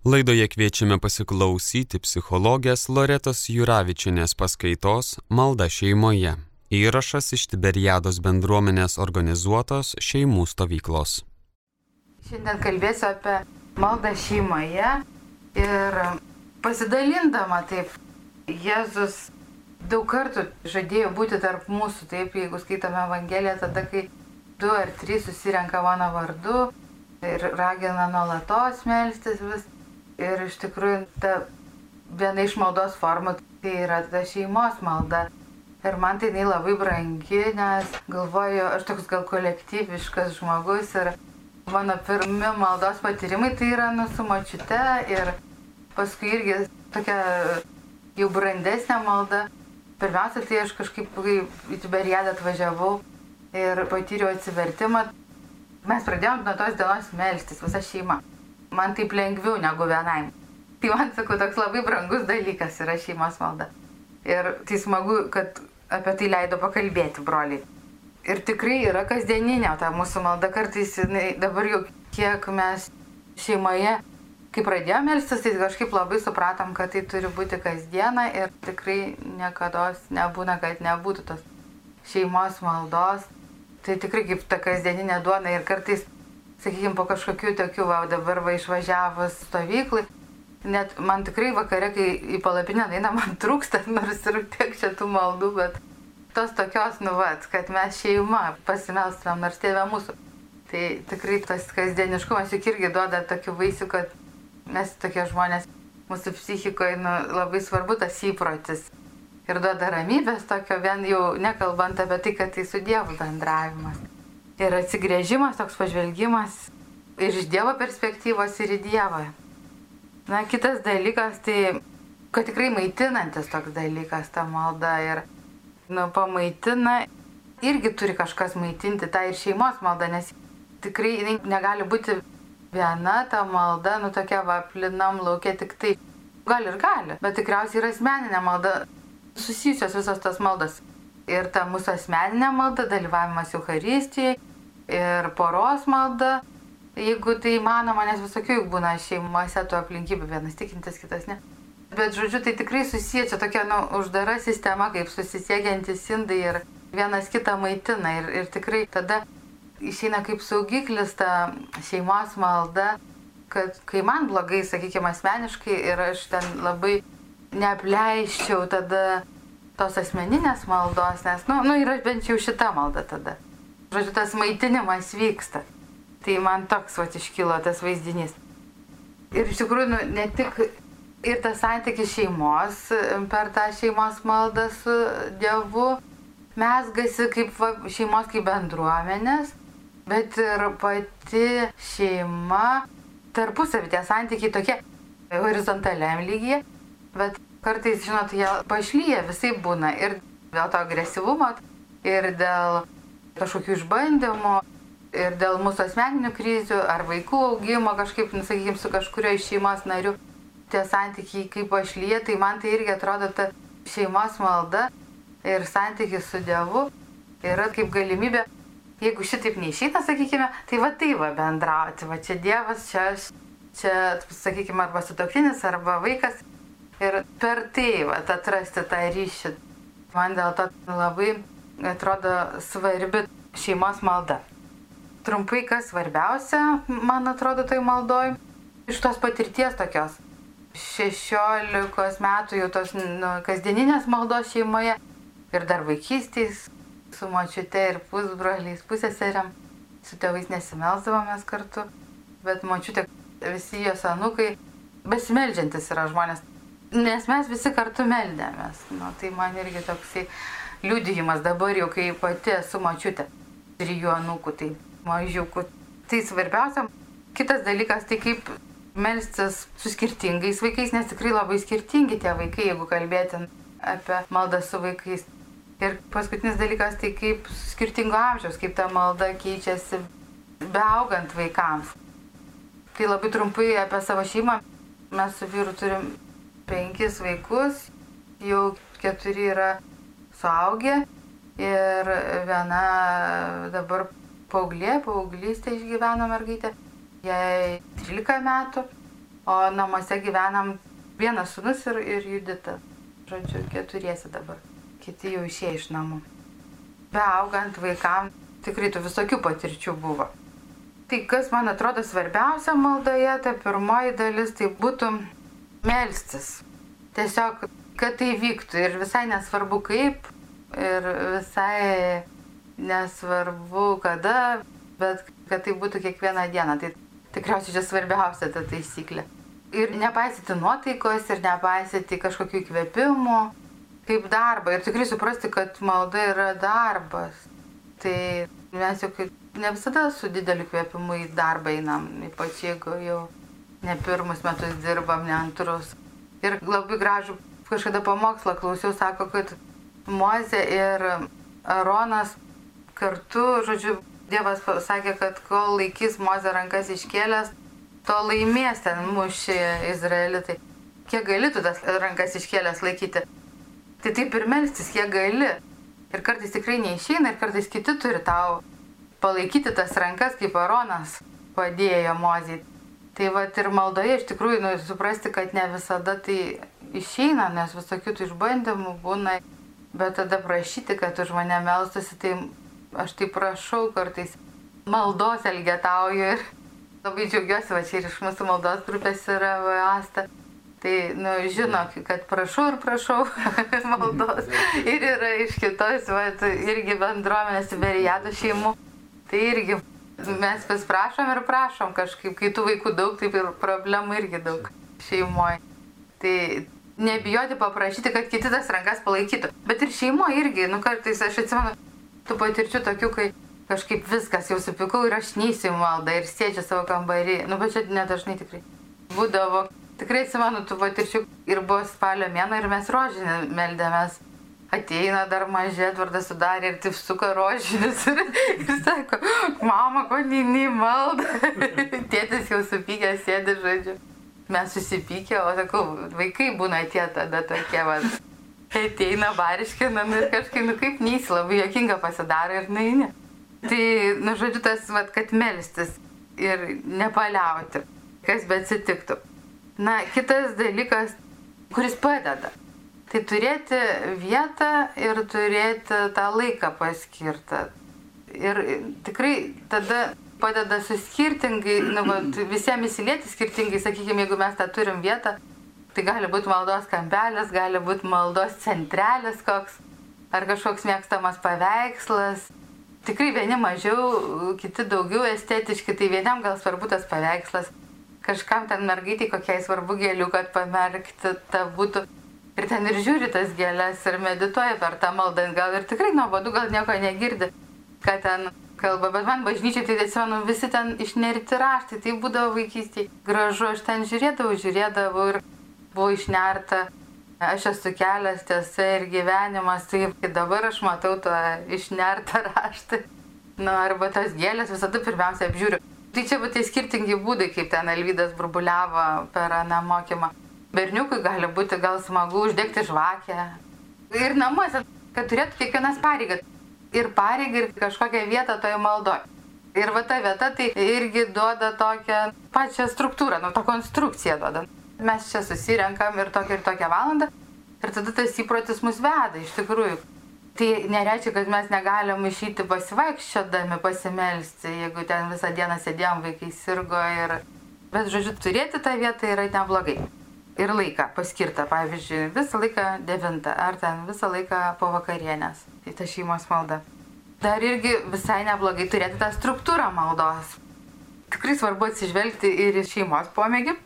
Laidoje kviečiame pasiklausyti psichologės Loretos Juravičinės paskaitos Malda šeimoje. Įrašas iš Tiberiados bendruomenės organizuotos šeimų stovyklos. Šiandien kalbėsiu apie maldą šeimoje ir pasidalindama taip, Jėzus daug kartų žadėjo būti tarp mūsų, taip, jeigu skaitome Evangeliją, tada, kai du ar trys susirenka mano vardu ir ragina nuolatos melstis vis Ir iš tikrųjų ta viena iš maldos formų tai yra ta šeimos malda. Ir man tai jinai labai brangi, nes galvoju, aš toks gal kolektyviškas žmogus ir mano pirmi maldos patyrimai tai yra nu su mačiute ir paskui irgi tokia jau brandesnė malda. Pirmiausia, tai aš kažkaip į Tiberiadą atvažiavau ir patyriau atsivertimą. Mes pradėjom nuo tos dienos melstis, visa šeima man taip lengviau negu vienai. Tai man, sakau, toks labai brangus dalykas yra šeimos malda. Ir tai smagu, kad apie tai leido pakalbėti broliai. Ir tikrai yra kasdieninė ta mūsų malda, kartais jinai, dabar jau kiek mes šeimoje, kai pradėjome melstis, tai kažkaip labai supratom, kad tai turi būti kasdieną ir tikrai niekada nebūna, kad nebūtų tos šeimos maldos. Tai tikrai kaip ta kasdieninė duona ir kartais sakykime, po kažkokių tokių, va, dabar va išvažiavus stovyklai, net man tikrai vakare, kai į palapinę eina, man trūksta, nors ir tiek čia tų maldų, bet tos tokios, nu, va, kad mes šeima pasimelstam, nors tėvė mūsų. Tai tikrai tas kasdieniškumas juk irgi duoda tokių vaisių, kad mes tokie žmonės, mūsų psichikoje nu, labai svarbu tas įprotis. Ir duoda ramybės tokio, vien jau nekalbant apie tai, kad tai su Dievu bendravimas ir atsigrėžimas, toks pažvelgimas ir iš Dievo perspektyvos ir į Dievą. Na, kitas dalykas, tai, kad tikrai maitinantis toks dalykas ta malda ir, nu, pamaitina, irgi turi kažkas maitinti tą ir šeimos maldą, nes tikrai jinai negali būti viena ta malda, nu, tokia vaplinam laukia tik tai. Gal ir gali, bet tikriausiai yra asmeninė malda, susijusios visos tos maldos. Ir ta mūsų asmeninė malda, dalyvavimas Euharistijai, ir poros malda, jeigu tai įmanoma, nes visokių juk būna šeimose tų aplinkybių, vienas tikintis, kitas ne. Bet žodžiu, tai tikrai susiję, čia tokia nu, uždara sistema, kaip susisiekiantis indai ir vienas kitą maitina. Ir, ir tikrai tada išeina kaip saugiklis ta šeimos malda, kad kai man blogai, sakykime, asmeniškai ir aš ten labai neapleiščiau tada tos asmeninės maldos, nes, na, nu, nu, yra bent jau šita malda tada. Žodžiu, tas maitinimas vyksta. Tai man toks vat iškilo tas vaizdinys. Ir iš tikrųjų, nu, ne tik ir tas santykis šeimos per tą šeimos maldą su Dievu mesgasi kaip va, šeimos kaip bendruomenės, bet ir pati šeima, tarpusavį tie santykiai tokie horizontaliam lygyje, bet kartais, žinot, jie pašlyja visai būna ir dėl to agresyvumo, ir dėl kažkokių išbandymų ir dėl mūsų asmeninių krizių ar vaikų augimo kažkaip, nu, sakykime, su kažkurio iš šeimos narių tie santykiai kaip ašlyje, tai man tai irgi atrodo ta šeimos malda ir santykis su Dievu yra kaip galimybė, jeigu šitaip neišeina, sakykime, tai va tai va bendrauti, va čia Dievas, čia aš, čia, sakykime, arba sutoktinis, arba vaikas ir per tai va atrasti tą ryšį. Man dėl to labai atrodo svarbi šeimos malda. Trumpai, kas svarbiausia, man atrodo, tai maldoj, iš tos patirties tokios. 16 metų jau tos nu, kasdieninės maldos šeimoje. Ir dar vaikystės su močiute ir pusbroliais, pusėseriam, su tėvais nesimelsdavomės kartu, bet močiutė, visi jos anukai, besimeldžiantis yra žmonės, nes mes visi kartu meldėmės. Nu, tai man irgi toksai liudijimas dabar jau, kai pati esu mačiutė trijų anūkų, tai mažiukų. Tai svarbiausia. Kitas dalykas, tai kaip melstis su skirtingais vaikais, nes tikrai labai skirtingi tie vaikai, jeigu kalbėtum apie maldą su vaikais. Ir paskutinis dalykas, tai kaip skirtingo amžiaus, kaip ta malda keičiasi beaugant vaikams. Tai labai trumpai apie savo šeimą. Mes su vyru turim penkis vaikus, jau keturi yra suaugę ir viena dabar paauglė, paauglystė išgyveno mergaitė, jai 13 metų, o namuose gyvenam vienas sunus ir, ir Judita. Žodžiu, keturiesi dabar. Kiti jau išėjo iš namų. Be augant vaikam, tikrai tų visokių patirčių buvo. Tai kas man atrodo svarbiausia maldoje, ta pirmoji dalis, tai būtų melstis. Tiesiog, kad tai vyktų ir visai nesvarbu kaip, ir visai nesvarbu kada, bet kad tai būtų kiekvieną dieną. Tai tikriausiai čia svarbiausia ta taisyklė. Ir nepaisyti nuotaikos, ir nepaisyti kažkokių įkvėpimų, kaip darbą. Ir tikrai suprasti, kad malda yra darbas. Tai mes jau ne visada su dideliu kvėpimu į darbą einam, ypač jeigu jau ne pirmus metus dirbam, ne antrus. Ir labai gražų kažkada pamokslą klausiau, sako, kad Moze ir Aronas kartu, žodžiu, Dievas sakė, kad kol laikys Moze rankas iškėlęs, to laimės ten mušį Izraelitai. Kiek gali tu tas rankas iškėlęs laikyti? Tai taip ir melstis, kiek gali. Ir kartais tikrai neišeina, ir kartais kiti turi tau palaikyti tas rankas, kaip Aronas padėjo Mozijai. Tai va ir maldoje iš tikrųjų nu, suprasti, kad ne visada tai išeina, nes visokių tų išbandymų būna, bet tada prašyti, kad už mane melstusi, tai aš tai prašau kartais maldos elgetauju ir labai džiaugiuosi, va čia ir iš mūsų maldos grupės yra Asta. Tai, nu, žinok, kad prašau ir prašau maldos. Ir yra iš kitos, va, irgi bendruomenės Berijado šeimų. Tai irgi mes vis prašom ir prašom kažkaip, kai tų vaikų daug, taip ir problemų irgi daug šeimoje. Tai nebijoti paprašyti, kad kiti tas rankas palaikytų. Bet ir šeimoje irgi, nu kartais aš atsimenu, tų patirčių tokių, kai kažkaip viskas jau supikau ir aš neįsiu maldą ir sėdžiu savo kambarį. Nu, bet čia nedažnai tikrai būdavo. Tikrai atsimenu tų patirčių ir buvo spalio mėno ir mes rožinį meldėmės ateina dar mažė, Edvardas sudarė ir taip suka rožinius ir, ir sako, mama, ko neini malda. Tėtis jau supykęs sėdi, žodžiu. Mes susipykę, o sakau, vaikai būna tie tada tokie, va, ateina variškina nu, ir kažkaip, nu kaip neįsi, labai jokinga pasidaro ir naini. Tai, nu, žodžiu, tas, va, kad melstis ir nepaliauti, kas bet atsitiktų. Na, kitas dalykas, kuris padeda Tai turėti vietą ir turėti tą laiką paskirtą. Ir tikrai tada padeda su skirtingai, nu, va, visiems įsilieti skirtingai, sakykime, jeigu mes tą turim vietą, tai gali būti maldos kampelis, gali būti maldos centrelis koks, ar kažkoks mėgstamas paveikslas. Tikrai vieni mažiau, kiti daugiau estetiški, tai vienam gal svarbu tas paveikslas, kažkam ten mergaitai kokiai svarbu gėlių, kad pamerkti tą būtų ir ten ir žiūri tas gėlės ir medituoja per tą maldą, gal ir tikrai nuobodu, gal nieko negirdi, ką ten kalba, bet man bažnyčiai tai atsimenu, visi ten išnerti raštai, tai būdavo vaikystėje gražu, aš ten žiūrėdavau, žiūrėdavau ir buvau išnerta. Aš esu kelias tiesa ir gyvenimas, tai dabar aš matau tą išnertą raštą. Na, nu, arba tas gėlės visada pirmiausia apžiūriu. Tai čia būtų skirtingi būdai, kaip ten Alvydas burbuliavo per aną mokymą. Berniukui gali būti gal smagu uždegti žvakę. Ir namuose, kad turėtų kiekvienas pareigą. Ir pareigą, ir kažkokią vietą toje maldoje. Ir va ta vieta tai irgi duoda tokią pačią struktūrą, nu tą konstrukciją duoda. Mes čia susirenkam ir tokią ir tokią valandą. Ir tada tas įprotis mus veda iš tikrųjų. Tai nereiškia, kad mes negalim išeiti pasivaikščiodami, pasimelsti, jeigu ten visą dieną sėdėjom, vaikai sirgo ir... Bet žodžiu, turėti tą vietą yra neblogai ir laiką paskirtą, pavyzdžiui, visą laiką 9 ar ten visą laiką po vakarienės. Tai ta šeimos malda. Dar irgi visai neblogai turėti tą struktūrą maldos. Tikrai svarbu atsižvelgti ir į šeimos pomėgį.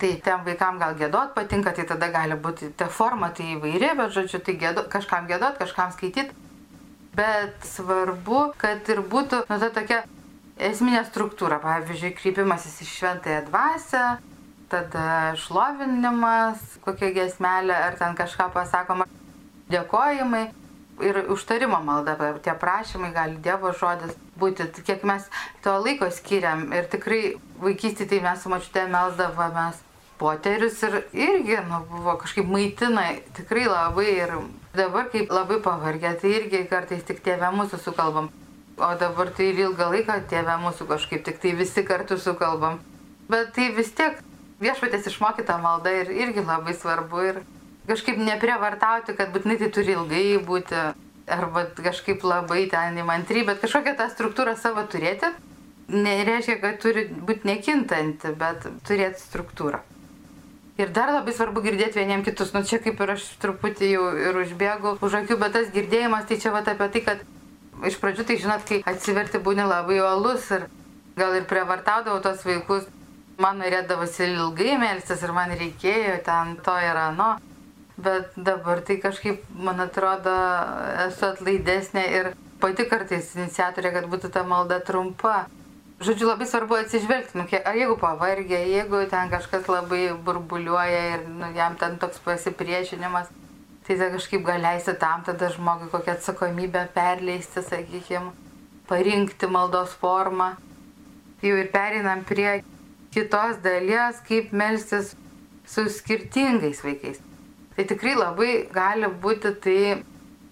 Tai ten vaikam gal gėdot patinka, tai tada gali būti ta forma, tai įvairi, bet žodžiu, tai gėdot, kažkam gėdot, kažkam skaityti. Bet svarbu, kad ir būtų nu, ta tokia esminė struktūra, pavyzdžiui, krypimasis į šventąją dvasę, tada šlovinimas, kokia gesmelė, ar ten kažką pasakoma, dėkojimai ir užtarimo malda, tie prašymai gali Dievo žodis būti, kiek mes to laiko skiriam ir tikrai vaikystėje tai mes su mačiute melsdavomės poterius ir irgi nu, buvo kažkaip maitina tikrai labai ir dabar kaip labai pavargę, tai irgi kartais tik tėvę mūsų sukalbam, o dabar tai ir ilgą laiką tėvę mūsų kažkaip tik tai visi kartu sukalbam. Bet tai vis tiek viešpatės išmokyta malda ir irgi labai svarbu ir kažkaip neprievartauti, kad būtinai tai turi ilgai būti arba kažkaip labai ten įmantry, bet kažkokią tą struktūrą savo turėti. Nereiškia, kad turi būti nekintanti, bet turėti struktūrą. Ir dar labai svarbu girdėti vieniem kitus. Nu čia kaip ir aš truputį jau ir užbėgu už akių, bet tas girdėjimas tai čia va apie tai, kad iš pradžių tai žinot, kai atsiverti būni labai uolus ir gal ir prievartaudavau tos vaikus. Man norėdavosi ilgai melstis ir man reikėjo ten to ir ano. Bet dabar tai kažkaip, man atrodo, esu atlaidesnė ir pati kartais iniciatorė, kad būtų ta malda trumpa. Žodžiu, labai svarbu atsižvelgti, nu, ar jeigu pavargė, jeigu ten kažkas labai burbuliuoja ir nu, jam ten toks pasipriešinimas, tai tai kažkaip gal leisti tam tada žmogui kokią atsakomybę perleisti, sakykime, parinkti maldos formą. Jau ir perinam prie kitos dalies, kaip melstis su skirtingais vaikais. Tai tikrai labai gali būti tai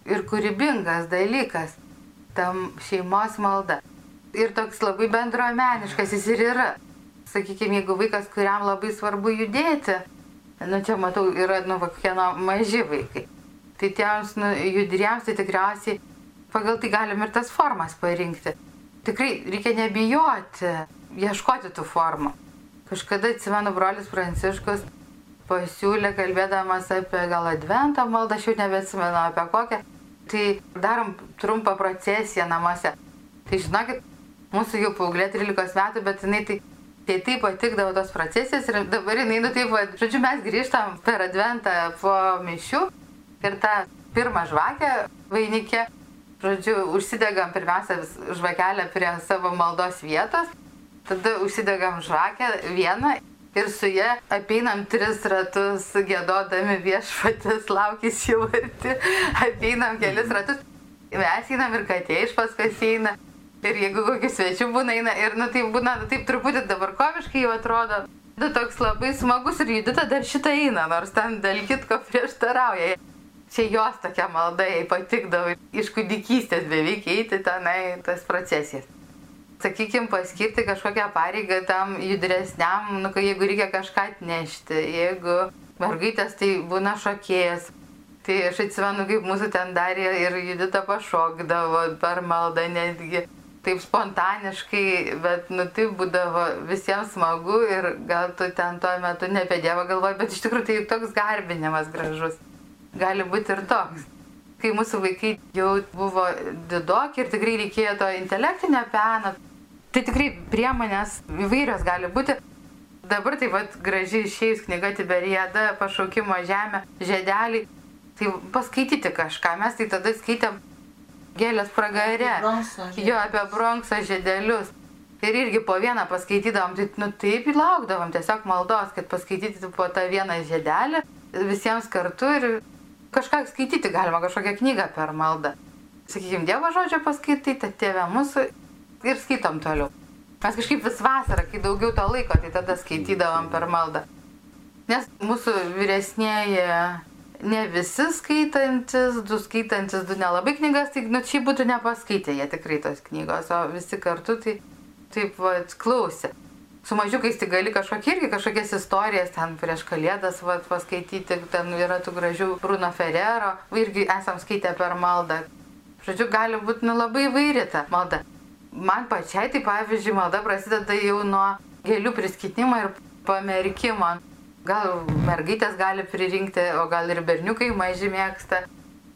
ir kūrybingas dalykas, tam šeimos malda. Ir toks labai bendruomeniškas jis ir yra. Sakykime, jeigu vaikas, kuriam labai svarbu judėti, nu čia matau, yra, nu, kokie nu, maži vaikai. Tai tiems nu, judriems tai tikriausiai pagal tai galim ir tas formas parinkti. Tikrai reikia nebijoti, ieškoti tų formų. Kažkada atsimenu brolis Pranciškus pasiūlė, kalbėdamas apie gal adventą maldą, aš jau nebeatsimenu apie kokią, tai darom trumpą procesiją namuose. Tai žinokit, mūsų jau paauglė 13 metų, bet jinai tai, tai taip patikdavo tos procesijas ir dabar jinai, nu taip, va, žodžiu, mes grįžtam per adventą po mišių ir tą pirmą žvakę vainikė, žodžiu, užsidegam pirmiausia žvakelę prie savo maldos vietos, tada užsidegam žvakę vieną ir su jie apeinam tris ratus, gėdodami viešpatis, laukis jau arti, apeinam kelis ratus. Mes einam ir katė iš paskos eina. Ir jeigu kokius svečių būna, eina ir, nu, tai būna, nu, taip truputį dabar komiškai jau atrodo. Nu, toks labai smagus ir judita dar šitą eina, nors ten dėl kitko prieštarauja. Čia jos tokia malda, jai patikdavo iš kūdikystės beveik eiti tenai tas procesijas sakykim, paskirti kažkokią pareigą tam judresniam, nu, jeigu reikia kažką atnešti, jeigu mergaitės tai būna šokėjas. Tai aš atsimenu, kaip mūsų ten darė ir judita pašokdavo per maldą netgi. Taip spontaniškai, bet nu tai būdavo visiems smagu ir gal tu ten tuo metu ne apie Dievą galvoji, bet iš tikrųjų tai toks garbinimas gražus. Gali būti ir toks kai mūsų vaikai jau buvo didoki ir tikrai reikėjo to intelektinio peno, Tai tikrai priemonės įvairios gali būti. Dabar tai vad gražiai išėjus knyga Tiberiada, pašaukimo žemė, žiedelį. Tai paskaityti kažką. Mes tai tada skaitėm gėlės pragare. Jo, apie bronksą žiedelius. Ir irgi po vieną paskaitydavom, tai nu, taip įlaukdavom tiesiog maldos, kad paskaityti po tą vieną žiedelį visiems kartu ir kažką skaityti galima, kažkokią knygą per maldą. Sakykime, Dievo žodžio paskaitai, ta tėvė mūsų ir skaitom toliau. Mes kažkaip vis vasarą, kai daugiau to laiko, tai tada skaitydavom per maldą. Nes mūsų vyresnėji ne visi skaitantis, du skaitantis, du nelabai knygas, tai nu, čia būtų nepaskaitę jie tikrai tos knygos, o visi kartu tai taip va, klausė. Su mažiukais tai gali kažkokie irgi kažkokias istorijas ten prieš kalėdas va, paskaityti, ten yra tų gražių Bruno Ferrero, irgi esam skaitę per maldą. Žodžiu, gali būti nu, labai vairi ta malda. Man pačiai tai pavyzdžiui malda prasideda jau nuo gėlių priskitimo ir pamerkimo. Gal mergaitės gali pririnkti, o gal ir berniukai maži mėgsta.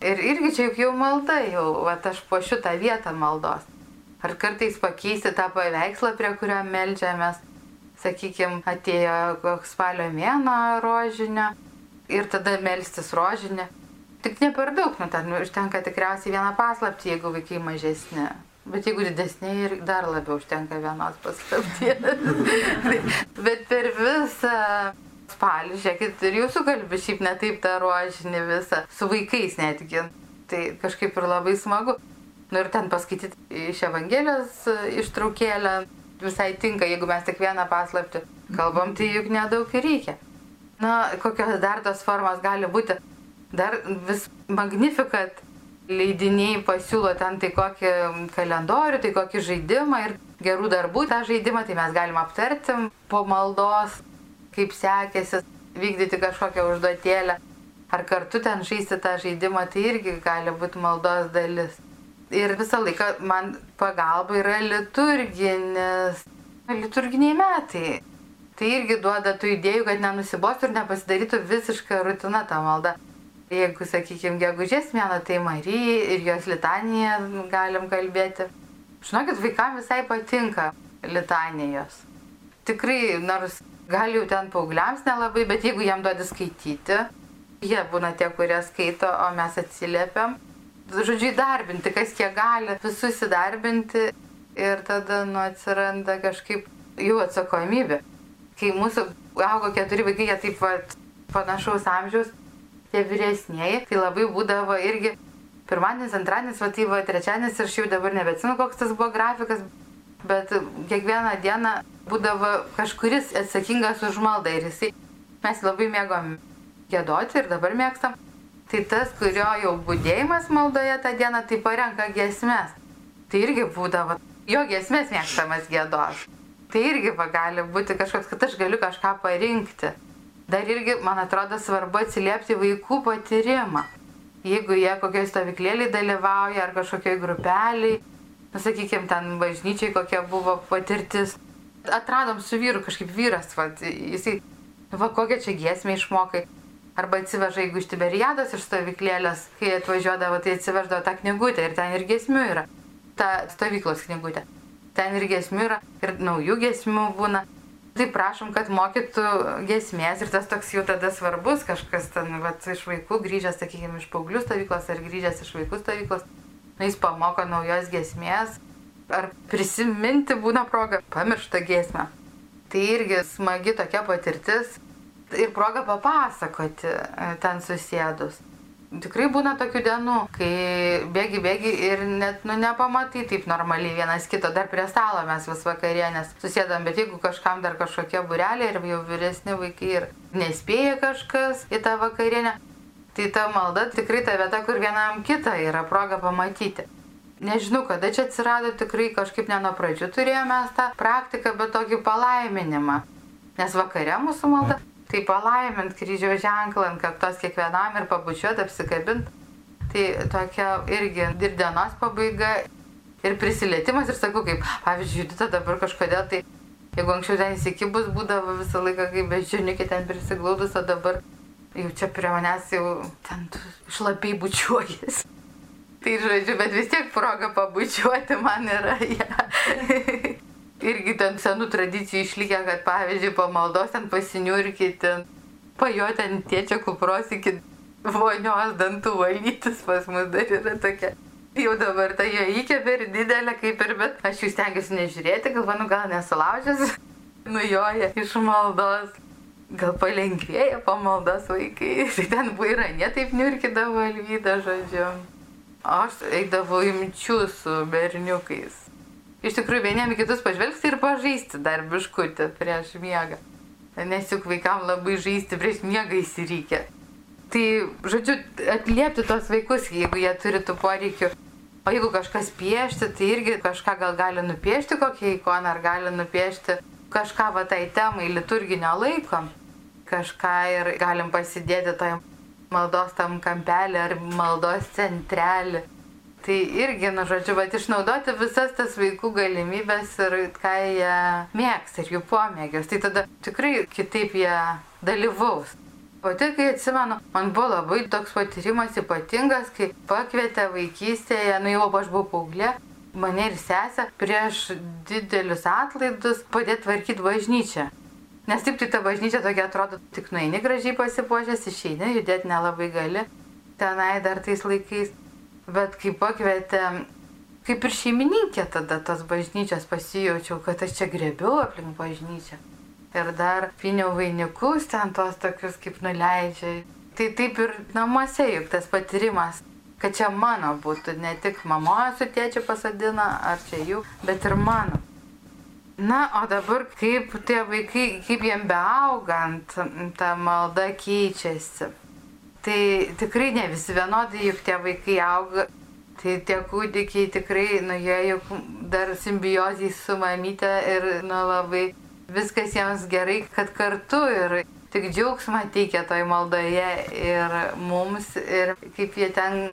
Ir irgi čia juk jau malda, jau, va aš po šitą vietą maldos. Ar kartais pakeisti tą paveikslą, prie kurio melžiamės. Sakykime, atėjo koks spalio mėno rožinio ir tada melstis rožinį. Tik ne per daug, nu ten užtenka tikriausiai vieną paslaptį, jeigu vaikai mažesni. Bet jeigu didesnė ir dar labiau užtenka vienos paslapties. Bet per visą spalį, žiūrėkit, ir jūsų kalbi šiaip netaip tą ruožinį visą, su vaikais netgi. Tai kažkaip ir labai smagu. Nu ir ten paskaityti iš Evangelijos ištraukėlę visai tinka, jeigu mes tik vieną paslaptį kalbam, tai juk nedaug ir reikia. Na, kokios dar tos formos gali būti. Dar vis magnifikat leidiniai pasiūlo ten tai kokį kalendorių, tai kokį žaidimą ir gerų darbų tą žaidimą, tai mes galim aptarti po maldos. kaip sekėsi vykdyti kažkokią užduotėlę, ar kartu ten žaisti tą žaidimą, tai irgi gali būti maldos dalis. Ir visą laiką man pagalba yra liturginis, liturginiai metai. Tai irgi duoda tų idėjų, kad nenusibostų ir nepasidarytų visiška rutina ta malda. Jeigu, sakykime, gegužės mėno, tai Marija ir jos litanija galim kalbėti. Žinokit, vaikams visai patinka litanijos. Tikrai, nors gal jau ten paaugliams nelabai, bet jeigu jam duodi skaityti, jie būna tie, kurie skaito, o mes atsiliepiam. Žodžiu, įdarbinti, kas kiek gali, visus įdarbinti ir tada nu, atsiranda kažkaip jų atsakomybė. Kai mūsų augo keturi vaikai, jie taip pat panašaus amžiaus, tie vyresnėji, tai labai būdavo irgi pirmadienis, antradienis, va tai va trečiadienis ir aš jau dabar nebecinu, koks tas buvo grafikas, bet kiekvieną dieną būdavo kažkuris atsakingas už maldą ir jisai, mes labai mėgom gėdoti ir dabar mėgstam, tai tas, kurio jau būdėjimas maldoje tą dieną, tai parenka gesmes. Tai irgi būdavo jo gesmes mėgstamas gėdos. Tai irgi va, gali būti kažkoks, kad aš galiu kažką parinkti. Dar irgi, man atrodo, svarbu atsiliepti vaikų patyrimą. Jeigu jie kokioj stovyklėlį dalyvauja ar kažkokioj grupeliai, nu, sakykime, ten bažnyčiai kokia buvo patirtis. Atradom su vyru, kažkaip vyras, va, jisai, va, kokią čia giesmę išmokai. Arba atsiveža, jeigu iš Tiberiados iš stovyklėlės, kai atvažiuodavo, tai atsiveždavo tą knygutę ir ten ir giesmių yra. Ta stovyklos knygutė. Ten ir giesmių yra, ir naujų giesmių būna. Tai prašom, kad mokytų gesmės ir tas toks jau tada svarbus kažkas ten, vat, iš vaikų grįžęs, sakykime, iš paauglių stovyklos ar grįžęs iš vaikų stovyklos, na, jis pamoko naujos gesmės, ar prisiminti būna proga, pamiršta gesmę. Tai irgi smagi tokia patirtis. Ir proga papasakoti e, ten susėdus tikrai būna tokių dienų, kai bėgi, bėgi ir net nu, nepamatai taip normaliai vienas kito, dar prie stalo mes vis vakarienės susėdam, bet jeigu kažkam dar kažkokie bureliai ir jau vyresni vaikai ir nespėja kažkas į tą vakarienę, tai ta malda tikrai ta vieta, kur vienam kitą yra proga pamatyti. Nežinau, kada čia atsirado, tikrai kažkaip ne nuo pradžių turėjome tą praktiką, bet tokį palaiminimą. Nes vakare mūsų malda tai palaimint kryžiaus ženklą ant kaktos kiekvienam ir pabučiuot, apsikabint. Tai tokia irgi ir dienos pabaiga, ir prisilietimas, ir sakau, kaip, pavyzdžiui, Judita dabar kažkodėl tai, jeigu anksčiau ten įsikibus būdavo visą laiką, kaip bežiniukė ten prisiglaudus, o dabar jau čia prie manęs jau ten šlapiai bučiuojas. Tai žodžiu, bet vis tiek proga pabučiuoti man yra. Ja irgi ten senų tradicijų išlikę, kad pavyzdžiui po maldos ten pasiniurkyti, pajo ten tiečia kupros iki vonios dantų valytis pas mus dar yra tokia. Jau dabar ta jo įkėpė ir didelė kaip ir, bet aš jų stengiuosi nežiūrėti, galvanu, gal nesulaužęs, nujoja iš maldos. Gal palengvėja pamaldos vaikai, tai ten buvo ir ne taip niurkidavo Alvyda, žodžiu. Aš eidavau imčių su berniukais iš tikrųjų vieniem į kitus pažvelgti ir pažaisti dar biškutį prieš miegą. Nes juk vaikam labai žaisti prieš miegą įsireikia. Tai, žodžiu, atliepti tos vaikus, jeigu jie turi tų poreikių. O jeigu kažkas piešti, tai irgi kažką gal gali nupiešti kokią ikoną, ar gali nupiešti kažką va tai temai liturginio laiko. Kažką ir galim pasidėti toj maldos tam kampelį ar maldos centrelį. Tai irgi, nu, žodžiu, bet išnaudoti visas tas vaikų galimybės ir ką jie mėgs ir jų pomėgius. Tai tada tikrai kitaip jie dalyvaus. Pati, kai atsimenu, man buvo labai toks patyrimas ypatingas, kai pakvietė vaikystėje, nu jau aš buvau paauglė, mane ir sesę prieš didelius atlaidus padėti tvarkyti bažnyčią. Nes taip tai ta bažnyčia tokia atrodo, tik nueini gražiai pasipuošęs, išeini, judėti nelabai gali. Tenai dar tais laikais. Bet kai pakvietė, kaip ir šeimininkė tada tos bažnyčios pasijaučiau, kad aš čia grebiu aplink bažnyčią. Ir dar piniau vainikus ten tos tokius kaip nuleidžia. Tai taip ir namuose juk tas patyrimas, kad čia mano būtų, ne tik mama su tėčiu pasadina, ar čia jų, bet ir mano. Na, o dabar kaip tie vaikai, kaip jiem beaugant, ta malda keičiasi. Tai tikrai ne visi vienodai, juk tie vaikai auga. Tai tie kūdikiai tikrai, nu jie juk dar simbiozijai su mamyte ir, nu labai viskas jiems gerai, kad kartu ir tik džiaugsmą teikia toj maldoje ir mums, ir kaip jie ten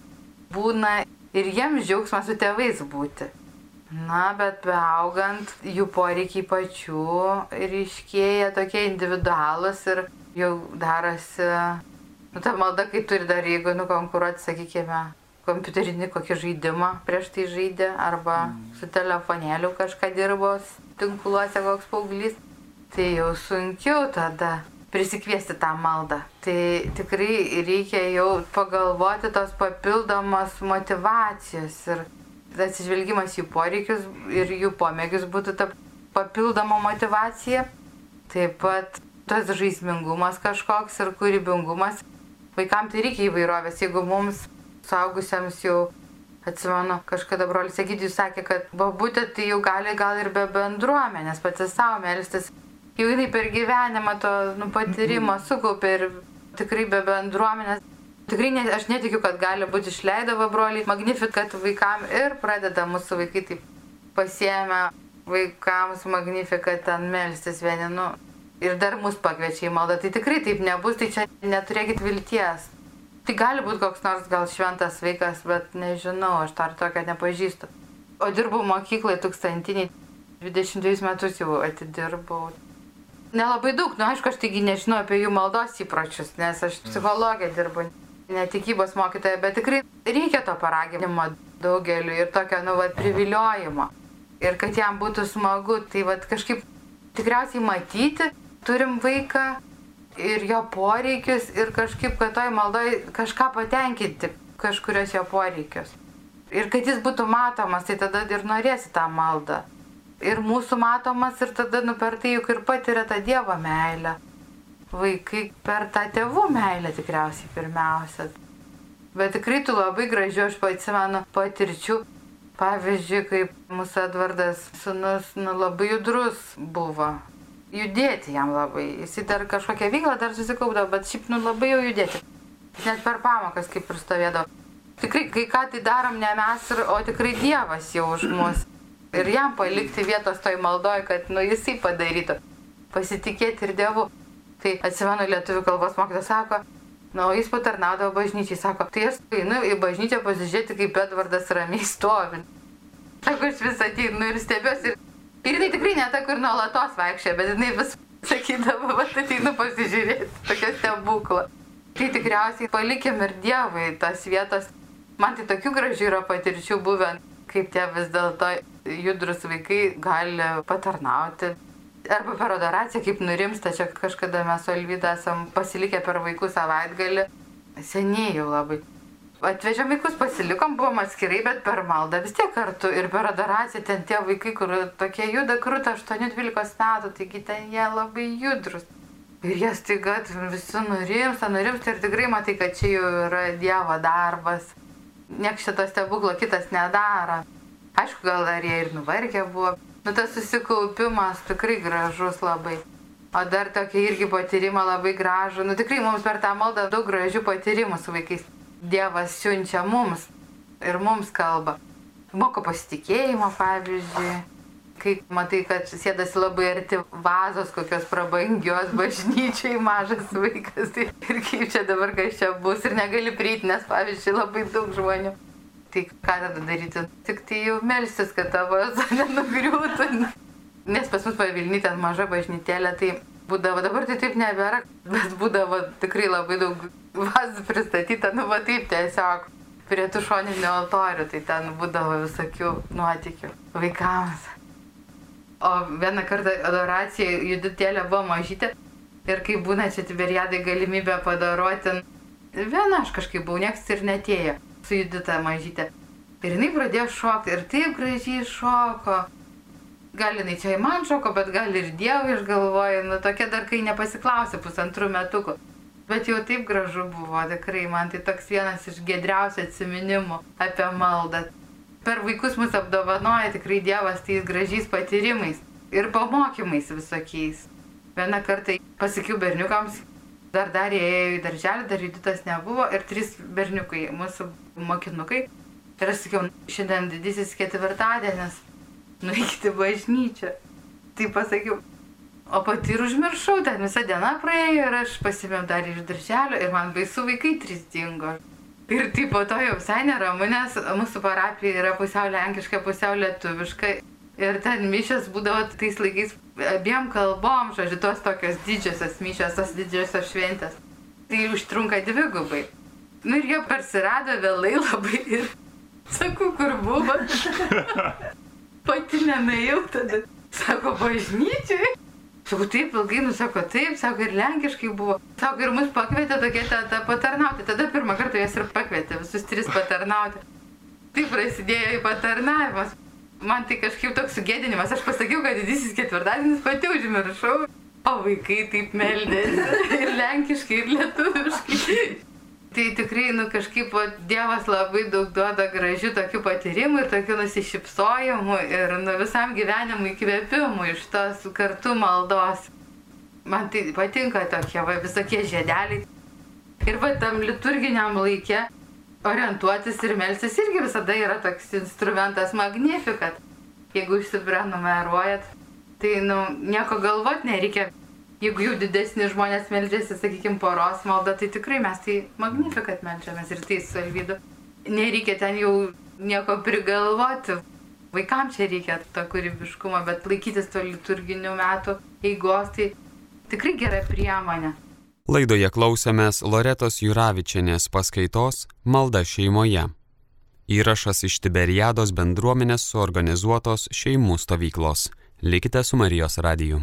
būna, ir jiems džiaugsmas su tėvais būti. Na, bet beaugant, jų poreikiai pačių ryškėja tokie individualus ir jau darosi, nu, ta malda, kai turi dar, jeigu nukonkuruoti, sakykime, kompiuterinį kokį žaidimą prieš tai žaidė, arba su telefonėliu kažką dirbo tinkluose koks paauglys, tai jau sunkiau tada prisikviesti tą maldą. Tai tikrai reikia jau pagalvoti tos papildomos motivacijos ir atsižvelgimas jų poreikius ir jų pomėgius būtų ta papildoma motivacija. Taip pat tas žaismingumas kažkoks ir kūrybingumas. Vaikams tai reikia įvairovės. Jeigu mums, suaugusiems jau, atsimenu, kažkada brolis Egidijus sakė, kad babutė tai jau gali gal ir be bendruomenės pati savo melstis. Jau jinai per gyvenimą to nu, patyrimo sukaupė ir tikrai be bendruomenės Tikrai ne, aš netikiu, kad gali būti išleidavo broliai Magnificat vaikam ir pradeda mūsų vaikai taip pasiemę vaikams Magnificat ten melstis vieni, nu, ir dar mus pakviečia į maldą. Tai tikrai taip nebus, tai čia neturėkit vilties. Tai gali būti koks nors gal šventas vaikas, bet nežinau, aš dar tokio nepažįstu. O dirbau mokykloje tūkstantiniai, 22 metus jau atidirbau. Nelabai daug, nu aišku, aš taigi nežinau apie jų maldos įpročius, nes aš psichologė dirbu ne tikybos mokytoja, bet tikrai reikia to paraginimo daugeliu ir tokio, nu, vad, priviliojimo. Ir kad jam būtų smagu, tai vad kažkaip tikriausiai matyti, turim vaiką ir jo poreikius ir kažkaip, kad toj maldoj kažką patenkinti, kažkurios jo poreikius. Ir kad jis būtų matomas, tai tada ir norėsi tą maldą. Ir mūsų matomas ir tada nu per tai juk ir patiria tą Dievo meilę vaikai per tą tėvų meilę tikriausiai pirmiausia. Bet tikrai tu labai gražiu, aš atsimenu patirčių. Pavyzdžiui, kaip mūsų Edvardas sunus nu, labai judrus buvo. Judėti jam labai. Jis dar kažkokią veiklą dar susikaupdavo, bet šiaip nu labai jau judėti. Jis net per pamokas kaip ir stovėdavo. Tikrai, kai ką tai darom ne mes, o tikrai Dievas jau už mus. Ir jam palikti vietos toj maldoj, kad nu jisai padarytų. Pasitikėti ir Dievu. Tai atsimenu, lietuvių kalbos mokytas sako, na, o jis patarnaudavo bažnyčiai, sako, tai aš einu į bažnyčią pasižiūrėti, kaip Edvardas ramiai stovi. Sako, aš vis ateinu ir stebiuosi. Ir jinai tikrai ne ta, kur nuolatos vaikščia, bet jinai vis sakydavo, va, ateinu pasižiūrėti, tokia stebukla. Tai tikriausiai palikim ir Dievui tas vietas. Man tai tokių gražių yra patirčių buvę, kaip tie vis dėlto judrus vaikai gali patarnauti arba per adoraciją, kaip nurimsta, čia kažkada mes su Alvyda esam pasilikę per vaikų savaitgalį, seniai jau labai. Atvežėm vaikus, pasilikom, buvom atskirai, bet per maldą vis tiek kartu ir per adoraciją ten tie vaikai, kur tokie juda krūta 8-12 metų, taigi ten jie labai judrus. Ir jie staiga visi nurimsta, nurimsta ir tikrai matai, kad čia jau yra Dievo darbas. Niekas šito stebuklo kitas nedaro. Aišku, gal dar jie ir nuvargę buvo, Nu, tas susikaupimas tikrai gražus labai. O dar tokia irgi patyrimą labai gražų. Nu, tikrai mums per tą maldą daug gražių patyrimų su vaikais. Dievas siunčia mums ir mums kalba. Moko pasitikėjimo, pavyzdžiui. Kai matai, kad sėdasi labai arti vazos kokios prabangios bažnyčiai mažas vaikas. Tai ir kaip čia dabar kas čia bus ir negali prieiti, nes pavyzdžiui labai daug žmonių. Tai ką tada daryti? Tik tai jau melsis, kad tavo nenugriūtų. Nes pas mus pavilny ten maža bažnytėlė, tai būdavo, dabar tai taip nebėra, bet būdavo tikrai labai daug vazų pristatyta, nu va taip tiesiog prie tų šoninių altorių, tai ten būdavo visokių nuotikių vaikams. O vieną kartą adoracija judutėlė buvo mažytė ir kai būna čia tiberiadai galimybė padaroti, viena aš kažkaip buvau, nieks ir netėjo su Judita mažytė. Ir jinai pradėjo šokti ir taip gražiai šoko. Gal jinai čia į man šoko, bet gal ir Dievui išgalvoja, nu tokia dar kai nepasiklausė pusantrų metukų. Bet jau taip gražu buvo, tikrai man tai toks vienas iš gedriausių atsiminimų apie maldą. Per vaikus mus apdovanoja tikrai Dievas tais gražiais patyrimais ir pamokymais visokiais. Vieną kartą pasakiau berniukams, dar dar ėjo į darželį, dar Juditas nebuvo ir trys berniukai, mūsų mokinukai. Ir aš sakiau, šiandien didysis ketvirtadienis, nueikite bažnyčią. Tai pasakiau, O pati ir užmiršau, ten visą dieną praėjo ir aš pasimėm dar iš darželio ir man baisu vaikai trys dingo. Ir tai po to jau visai neramu, nes mūsų parapija yra pusiau lenkiška, pusiau lietuviška. Ir ten mišės būdavo tais laikais abiem kalbom, žodžiu, tos tokios didžiosios mišės, tos didžiosios šventės. Tai užtrunka dvigubai. Nu ir jie persirado vėlai labai ir sakau, kur buvo. Pati nenuėjau tada. Sako, bažnyčiai. Sakau, taip ilgai, nu sako, taip, sako, ir lenkiškai buvo. Sako, ir mus pakvietė tokia tata patarnauti. Tada pirmą kartą jas ir pakvietė, visus tris patarnauti. Taip prasidėjo į patarnavimas. Man tai kažkaip toks sugėdinimas. Aš pasakiau, kad didysis ketvirtadienis pati užmiršau. O vaikai taip meldėsi. Ir lenkiškai, ir lietuviškai. Tai tikrai, nu kažkaip o, Dievas labai daug duoda gražių tokių patyrimų ir tokių nusišypsojimų ir nu, visam gyvenimui įkvėpimų iš tos kartu maldos. Man tai patinka tokie va, visokie žiedeliai. Ir va tam liturginiam laikė orientuotis ir melsis irgi visada yra toks instrumentas magnifikat. Jeigu išsiprenumeruojat, tai nu, nieko galvot nereikia jeigu jau didesni žmonės meldžiasi, sakykime, poros malda, tai tikrai mes tai magnifikat melžiamės ir tai su Alvydu. Nereikia ten jau nieko prigalvoti. Vaikams čia reikia to kūrybiškumo, bet laikytis to liturginių metų eigos, tai tikrai gera priemonė. Laidoje klausėmės Loretos Juravičianės paskaitos Malda šeimoje. Įrašas iš Tiberiados bendruomenės suorganizuotos šeimų stovyklos. Likite su Marijos radiju.